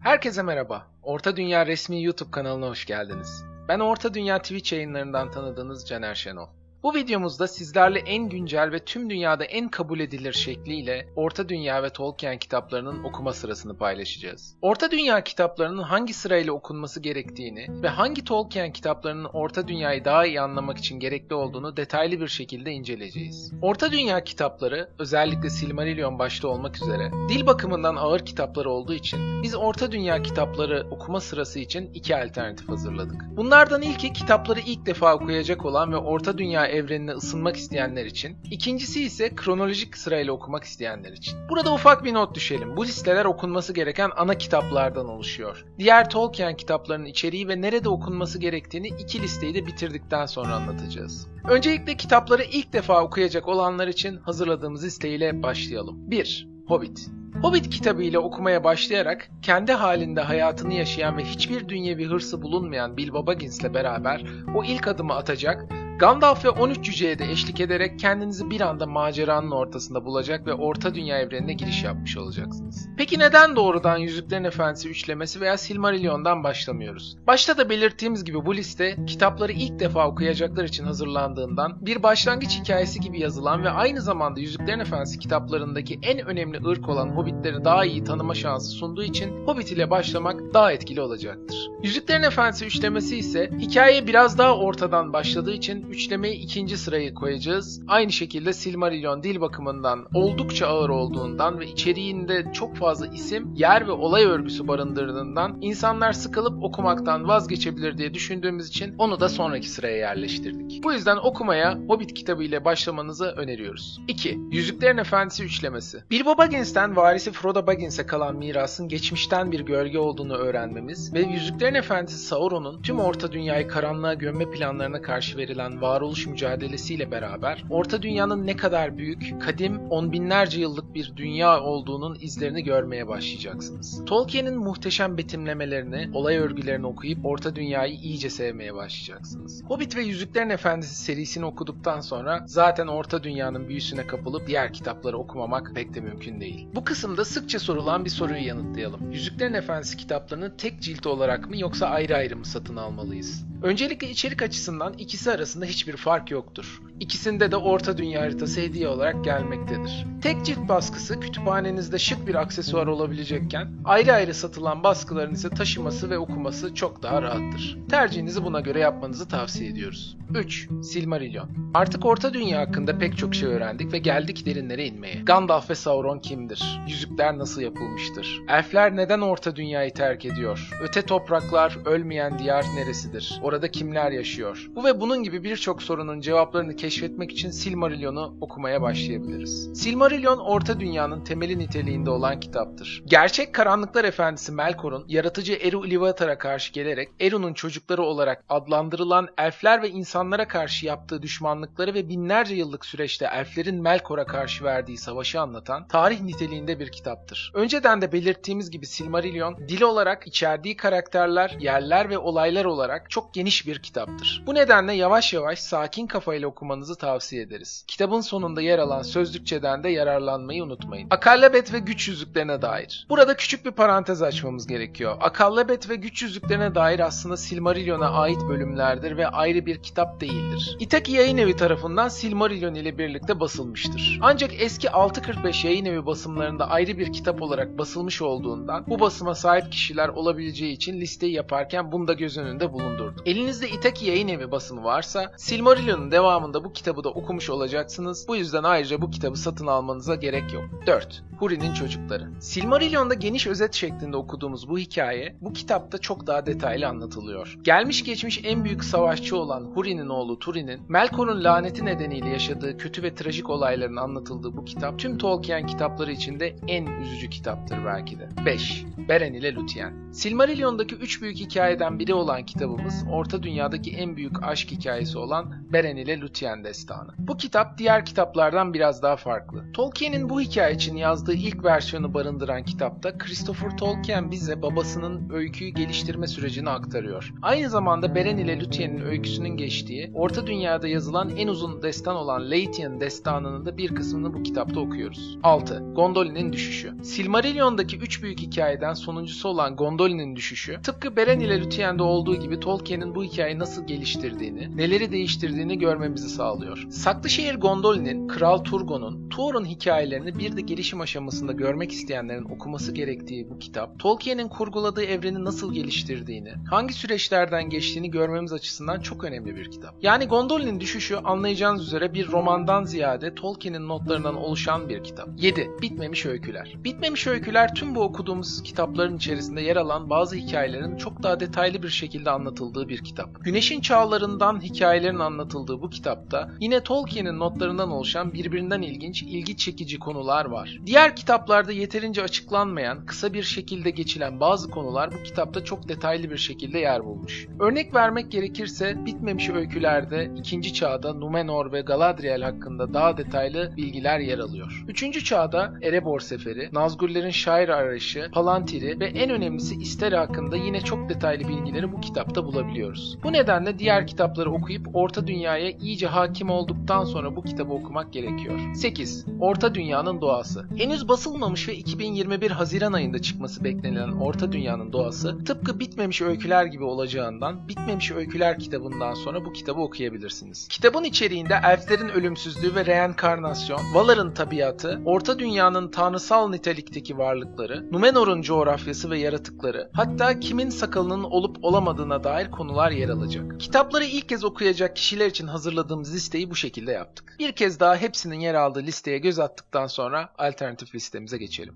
Herkese merhaba. Orta Dünya resmi YouTube kanalına hoş geldiniz. Ben Orta Dünya Twitch yayınlarından tanıdığınız Caner Şenol. Bu videomuzda sizlerle en güncel ve tüm dünyada en kabul edilir şekliyle Orta Dünya ve Tolkien kitaplarının okuma sırasını paylaşacağız. Orta Dünya kitaplarının hangi sırayla okunması gerektiğini ve hangi Tolkien kitaplarının Orta Dünyayı daha iyi anlamak için gerekli olduğunu detaylı bir şekilde inceleyeceğiz. Orta Dünya kitapları, özellikle Silmarillion başta olmak üzere, dil bakımından ağır kitapları olduğu için biz Orta Dünya kitapları okuma sırası için iki alternatif hazırladık. Bunlardan ilki kitapları ilk defa okuyacak olan ve Orta Dünya evrenine ısınmak isteyenler için, ikincisi ise kronolojik sırayla okumak isteyenler için. Burada ufak bir not düşelim. Bu listeler okunması gereken ana kitaplardan oluşuyor. Diğer Tolkien kitaplarının içeriği ve nerede okunması gerektiğini iki listeyi de bitirdikten sonra anlatacağız. Öncelikle kitapları ilk defa okuyacak olanlar için hazırladığımız listeyle başlayalım. 1. Hobbit Hobbit kitabı ile okumaya başlayarak kendi halinde hayatını yaşayan ve hiçbir dünyevi hırsı bulunmayan Bilbo Baggins'le beraber o ilk adımı atacak Gandalf ve 13 cüceye de eşlik ederek kendinizi bir anda maceranın ortasında bulacak ve Orta Dünya evrenine giriş yapmış olacaksınız. Peki neden doğrudan Yüzüklerin Efendisi üçlemesi veya Silmarillion'dan başlamıyoruz? Başta da belirttiğimiz gibi bu liste kitapları ilk defa okuyacaklar için hazırlandığından bir başlangıç hikayesi gibi yazılan ve aynı zamanda Yüzüklerin Efendisi kitaplarındaki en önemli ırk olan Hobbitleri daha iyi tanıma şansı sunduğu için Hobbit ile başlamak daha etkili olacaktır. Yüzüklerin Efendisi üçlemesi ise hikaye biraz daha ortadan başladığı için üçlemeyi ikinci sıraya koyacağız. Aynı şekilde Silmarillion dil bakımından oldukça ağır olduğundan ve içeriğinde çok fazla isim, yer ve olay örgüsü barındırdığından insanlar sıkılıp okumaktan vazgeçebilir diye düşündüğümüz için onu da sonraki sıraya yerleştirdik. Bu yüzden okumaya Hobbit kitabı ile başlamanızı öneriyoruz. 2. Yüzüklerin Efendisi üçlemesi. Bilbo Baggins'ten varisi Frodo Baggins'e kalan mirasın geçmişten bir gölge olduğunu öğrenmemiz ve Yüzüklerin Efendisi Sauron'un tüm Orta Dünyayı karanlığa gömme planlarına karşı verilen varoluş mücadelesiyle beraber Orta Dünya'nın ne kadar büyük, kadim, on binlerce yıllık bir dünya olduğunun izlerini görmeye başlayacaksınız. Tolkien'in muhteşem betimlemelerini, olay örgülerini okuyup Orta Dünya'yı iyice sevmeye başlayacaksınız. Hobbit ve Yüzüklerin Efendisi serisini okuduktan sonra zaten Orta Dünya'nın büyüsüne kapılıp diğer kitapları okumamak pek de mümkün değil. Bu kısımda sıkça sorulan bir soruyu yanıtlayalım. Yüzüklerin Efendisi kitaplarını tek cilt olarak mı yoksa ayrı ayrı mı satın almalıyız? Öncelikle içerik açısından ikisi arasında hiçbir fark yoktur. İkisinde de Orta Dünya haritası hediye olarak gelmektedir. Tek cilt baskısı kütüphanenizde şık bir aksesuar olabilecekken ayrı ayrı satılan baskıların ise taşıması ve okuması çok daha rahattır. Tercihinizi buna göre yapmanızı tavsiye ediyoruz. 3. Silmarillion Artık Orta Dünya hakkında pek çok şey öğrendik ve geldik derinlere inmeye. Gandalf ve Sauron kimdir? Yüzükler nasıl yapılmıştır? Elfler neden Orta Dünyayı terk ediyor? Öte topraklar, ölmeyen diyar neresidir? Orada kimler yaşıyor? Bu ve bunun gibi birçok sorunun cevaplarını keşfetmek için Silmarillion'u okumaya başlayabiliriz. Silmarillion Orta Dünya'nın temeli niteliğinde olan kitaptır. Gerçek Karanlıklar Efendisi Melkor'un yaratıcı Eru Ilúvatar'a karşı gelerek Eru'nun çocukları olarak adlandırılan elfler ve insanlara karşı yaptığı düşmanlıkları ve binlerce yıllık süreçte elflerin Melkor'a karşı verdiği savaşı anlatan tarih niteliğinde bir kitaptır. Önceden de belirttiğimiz gibi Silmarillion dil olarak içerdiği karakterler, yerler ve olaylar olarak çok geniş bir kitaptır. Bu nedenle yavaş yavaş sakin kafayla okumanızı tavsiye ederiz. Kitabın sonunda yer alan sözlükçeden de yararlanmayı unutmayın. Akallabet ve güç yüzüklerine dair. Burada küçük bir parantez açmamız gerekiyor. Akallabet ve güç yüzüklerine dair aslında Silmarillion'a ait bölümlerdir ve ayrı bir kitap değildir. Itaki Yayın Evi tarafından Silmarillion ile birlikte basılmıştır. Ancak eski 645 yayın evi basımlarında ayrı bir kitap olarak basılmış olduğundan bu basıma sahip kişiler olabileceği için listeyi yaparken bunu da göz önünde bulundurdum. Elinizde Itaki Yayın Evi basımı varsa Silmarillion'un devamında bu kitabı da okumuş olacaksınız. Bu yüzden ayrıca bu kitabı satın almanıza gerek yok. 4. Huri'nin çocukları. Silmarillion'da geniş özet şeklinde okuduğumuz bu hikaye bu kitapta çok daha detaylı anlatılıyor. Gelmiş geçmiş en büyük savaşçı olan Huri'nin oğlu Turi'nin Melkor'un laneti nedeniyle yaşadığı kötü ve trajik olayların anlatıldığı bu kitap tüm Tolkien kitapları içinde en üzücü kitaptır belki de. 5. Beren ile Luthien. Silmarillion'daki üç büyük hikayeden biri olan kitabımız Orta Dünya'daki en büyük aşk hikayesi olan Beren ile Lúthien destanı. Bu kitap diğer kitaplardan biraz daha farklı. Tolkien'in bu hikaye için yazdığı ilk versiyonu barındıran kitapta Christopher Tolkien bize babasının öyküyü geliştirme sürecini aktarıyor. Aynı zamanda Beren ile Lúthien'in öyküsünün geçtiği, Orta Dünya'da yazılan en uzun destan olan Lúthien destanının da bir kısmını bu kitapta okuyoruz. 6. Gondolin'in düşüşü. Silmarillion'daki üç büyük hikayeden sonuncusu olan Gondolin'in düşüşü, tıpkı Beren ile Lúthien'de olduğu gibi Tolkien'in bu hikayeyi nasıl geliştirdiğini, neleri değiştirdiğini görmemizi sağlıyor. Saklışehir Gondolin'in, Kral Turgon'un, Tuor'un hikayelerini bir de gelişim aşamasında görmek isteyenlerin okuması gerektiği bu kitap, Tolkien'in kurguladığı evreni nasıl geliştirdiğini, hangi süreçlerden geçtiğini görmemiz açısından çok önemli bir kitap. Yani Gondolin'in düşüşü anlayacağınız üzere bir romandan ziyade Tolkien'in notlarından oluşan bir kitap. 7. Bitmemiş Öyküler. Bitmemiş Öyküler tüm bu okuduğumuz kitapların içerisinde yer alan bazı hikayelerin çok daha detaylı bir şekilde anlatıldığı bir kitap. Güneşin çağlarından hikayelerin anlatıldığı bu kitapta yine Tolkien'in notlarından oluşan birbirinden ilginç, ilgi çekici konular var. Diğer kitaplarda yeterince açıklanmayan, kısa bir şekilde geçilen bazı konular bu kitapta çok detaylı bir şekilde yer bulmuş. Örnek vermek gerekirse bitmemiş öykülerde ikinci çağda Numenor ve Galadriel hakkında daha detaylı bilgiler yer alıyor. Üçüncü çağda Erebor Seferi, Nazgullerin şair arayışı, Palantiri ve en önemlisi İsteri hakkında yine çok detaylı bilgileri bu kitapta bulabiliyoruz. Bu nedenle diğer kitapları okuyup Orta Dünya'ya iyice hakim olduktan sonra bu kitabı okumak gerekiyor. 8. Orta Dünya'nın Doğası Henüz basılmamış ve 2021 Haziran ayında çıkması beklenilen Orta Dünya'nın Doğası tıpkı Bitmemiş Öyküler gibi olacağından Bitmemiş Öyküler kitabından sonra bu kitabı okuyabilirsiniz. Kitabın içeriğinde elflerin ölümsüzlüğü ve reenkarnasyon, Valar'ın tabiatı, Orta Dünya'nın tanrısal nitelikteki varlıkları, Numenor'un coğrafyası ve yaratıkları, hatta kimin sakalının olup olamadığına dair konular yer alacak. Kitapları ilk kez okuyacak kişiler için hazırladığımız listeyi bu şekilde yaptık. Bir kez daha hepsinin yer aldığı listeye göz attıktan sonra alternatif listemize geçelim.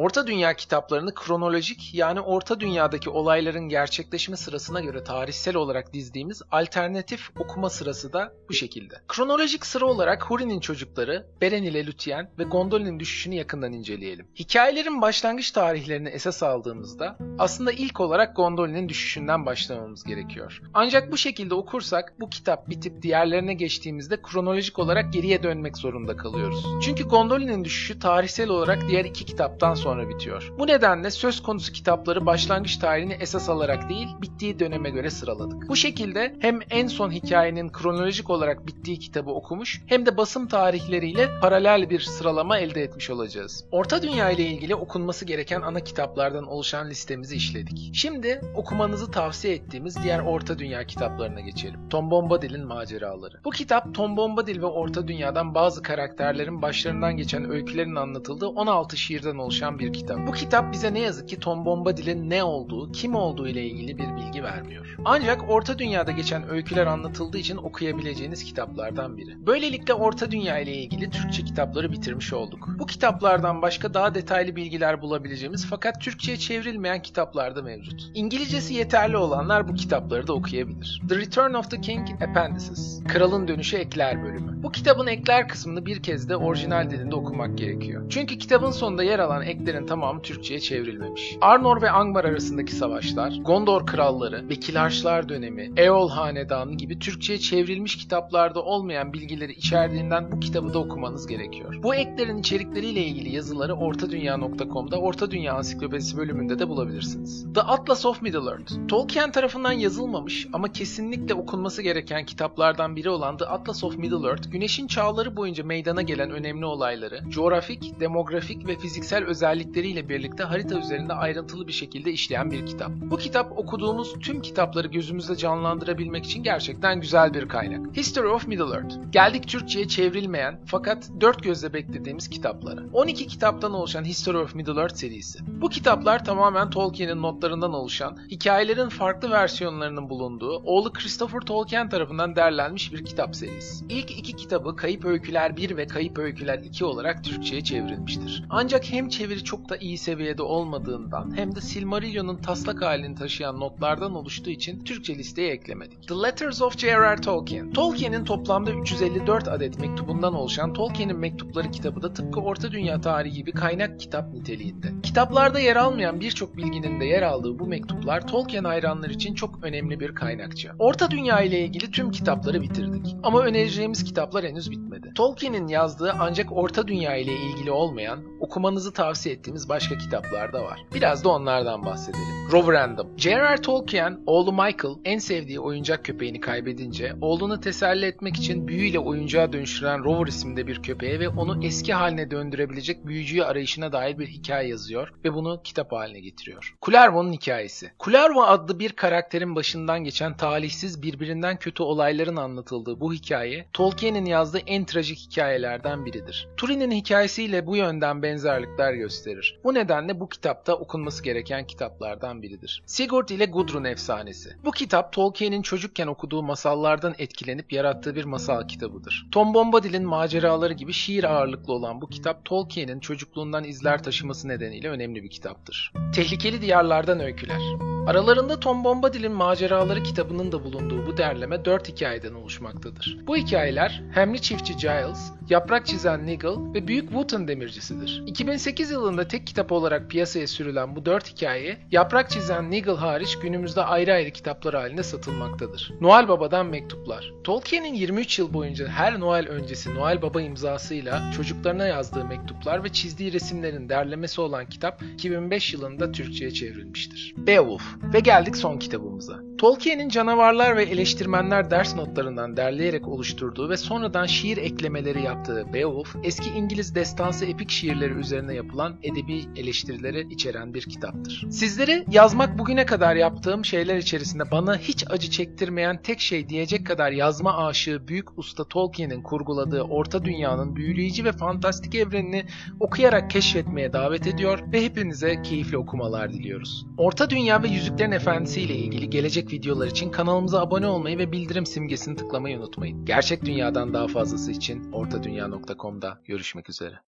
Orta Dünya kitaplarını kronolojik yani Orta Dünya'daki olayların gerçekleşme sırasına göre tarihsel olarak dizdiğimiz alternatif okuma sırası da bu şekilde. Kronolojik sıra olarak Húrin'in çocukları, Beren ile Lúthien ve Gondolin'in düşüşünü yakından inceleyelim. Hikayelerin başlangıç tarihlerini esas aldığımızda aslında ilk olarak Gondolin'in düşüşünden başlamamız gerekiyor. Ancak bu şekilde okursak bu kitap bitip diğerlerine geçtiğimizde kronolojik olarak geriye dönmek zorunda kalıyoruz. Çünkü Gondolin'in düşüşü tarihsel olarak diğer iki kitaptan sonra sonra bitiyor. Bu nedenle söz konusu kitapları başlangıç tarihini esas alarak değil, bittiği döneme göre sıraladık. Bu şekilde hem en son hikayenin kronolojik olarak bittiği kitabı okumuş hem de basım tarihleriyle paralel bir sıralama elde etmiş olacağız. Orta Dünya ile ilgili okunması gereken ana kitaplardan oluşan listemizi işledik. Şimdi okumanızı tavsiye ettiğimiz diğer Orta Dünya kitaplarına geçelim. Tom Bombadil'in maceraları. Bu kitap Tom Bombadil ve Orta Dünya'dan bazı karakterlerin başlarından geçen öykülerin anlatıldığı 16 şiirden oluşan bir kitap. Bu kitap bize ne yazık ki Tom Bombadil'in ne olduğu, kim olduğu ile ilgili bir bilgi vermiyor. Ancak Orta Dünya'da geçen öyküler anlatıldığı için okuyabileceğiniz kitaplardan biri. Böylelikle Orta Dünya ile ilgili Türkçe kitapları bitirmiş olduk. Bu kitaplardan başka daha detaylı bilgiler bulabileceğimiz fakat Türkçe'ye çevrilmeyen kitaplar da mevcut. İngilizcesi yeterli olanlar bu kitapları da okuyabilir. The Return of the King Appendices Kralın Dönüşü Ekler bölümü. Bu kitabın ekler kısmını bir kez de orijinal dilinde okumak gerekiyor. Çünkü kitabın sonunda yer alan eklerin tamamı Türkçe'ye çevrilmemiş. Arnor ve Angmar arasındaki savaşlar, Gondor kralları ve Kilarçlar dönemi, Eol hanedanı gibi Türkçe'ye çevrilmiş kitaplarda olmayan bilgileri içerdiğinden bu kitabı da okumanız gerekiyor. Bu eklerin içerikleriyle ilgili yazıları ortadunya.com'da Orta Dünya Ansiklopedisi bölümünde de bulabilirsiniz. The Atlas of Middle-earth Tolkien tarafından yazılmamış ama kesinlikle okunması gereken kitaplardan biri olan The Atlas of Middle-earth, Güneşin çağları boyunca meydana gelen önemli olayları, coğrafik, demografik ve fiziksel özellikleriyle birlikte harita üzerinde ayrıntılı bir şekilde işleyen bir kitap. Bu kitap okuduğumuz tüm kitapları gözümüzde canlandırabilmek için gerçekten güzel bir kaynak. History of Middle-earth. Geldik Türkçe'ye çevrilmeyen fakat dört gözle beklediğimiz kitaplara. 12 kitaptan oluşan History of Middle-earth serisi. Bu kitaplar tamamen Tolkien'in notlarından oluşan, hikayelerin farklı versiyonlarının bulunduğu, oğlu Christopher Tolkien tarafından derlenmiş bir kitap serisi. İlk iki kitabı Kayıp Öyküler 1 ve Kayıp Öyküler 2 olarak Türkçe'ye çevrilmiştir. Ancak hem çeviri grafikleri çok da iyi seviyede olmadığından hem de Silmarillion'un taslak halini taşıyan notlardan oluştuğu için Türkçe listeye eklemedik. The Letters of J.R.R. Tolkien Tolkien'in toplamda 354 adet mektubundan oluşan Tolkien'in mektupları kitabı da tıpkı Orta Dünya tarihi gibi kaynak kitap niteliğinde. Kitaplarda yer almayan birçok bilginin de yer aldığı bu mektuplar Tolkien hayranları için çok önemli bir kaynakçı. Orta Dünya ile ilgili tüm kitapları bitirdik. Ama önereceğimiz kitaplar henüz bitmedi. Tolkien'in yazdığı ancak Orta Dünya ile ilgili olmayan, okumanızı tavsiye ettiğimiz başka kitaplar da var. Biraz da onlardan bahsedelim. Referendum. J.R.R. Tolkien, oğlu Michael en sevdiği oyuncak köpeğini kaybedince oğlunu teselli etmek için büyüyle oyuncağa dönüştüren Rover isimde bir köpeğe ve onu eski haline döndürebilecek büyücüyü arayışına dair bir hikaye yazıyor ve bunu kitap haline getiriyor. Kullervo'nun hikayesi. Kullervo adlı bir karakterin başından geçen talihsiz birbirinden kötü olayların anlatıldığı bu hikaye Tolkien'in yazdığı en trajik hikayelerden biridir. Turin'in hikayesiyle bu yönden benzerlikler gösterir. Bu nedenle bu kitapta okunması gereken kitaplardan biridir. Sigurd ile Gudrun efsanesi. Bu kitap Tolkien'in çocukken okuduğu masallardan etkilenip yarattığı bir masal kitabıdır. Tom Bombadil'in maceraları gibi şiir ağırlıklı olan bu kitap Tolkien'in çocukluğundan izler taşıması nedeniyle önemli bir kitaptır. Tehlikeli Diyarlardan Öyküler Aralarında Tom Bombadil'in maceraları kitabının da bulunduğu bu derleme 4 hikayeden oluşmaktadır. Bu hikayeler Hemli Çiftçi Giles, Yaprak Çizen Nigel ve Büyük Wotan Demircisidir. 2008 yılında tek kitap olarak piyasaya sürülen bu 4 hikaye, Yaprak Çizen Nigel hariç günümüzde ayrı ayrı kitaplar halinde satılmaktadır. Noel Baba'dan Mektuplar Tolkien'in 23 yıl boyunca her Noel öncesi Noel Baba imzasıyla çocuklarına yazdığı mektuplar ve çizdiği resimlerin derlemesi olan kitap 2005 yılında Türkçe'ye çevrilmiştir. Beowulf ve geldik son kitabımıza. Tolkien'in canavarlar ve eleştirmenler ders notlarından derleyerek oluşturduğu ve sonradan şiir eklemeleri yaptığı Beowulf, eski İngiliz destansı epik şiirleri üzerine yapılan edebi eleştirileri içeren bir kitaptır. Sizlere yazmak bugüne kadar yaptığım şeyler içerisinde bana hiç acı çektirmeyen tek şey diyecek kadar yazma aşığı büyük usta Tolkien'in kurguladığı Orta Dünya'nın büyüleyici ve fantastik evrenini okuyarak keşfetmeye davet ediyor ve hepinize keyifli okumalar diliyoruz. Orta Dünya ve Yüzüklerin Efendisi ile ilgili gelecek videolar için kanalımıza abone olmayı ve bildirim simgesini tıklamayı unutmayın. Gerçek dünyadan daha fazlası için ortadunya.com'da görüşmek üzere.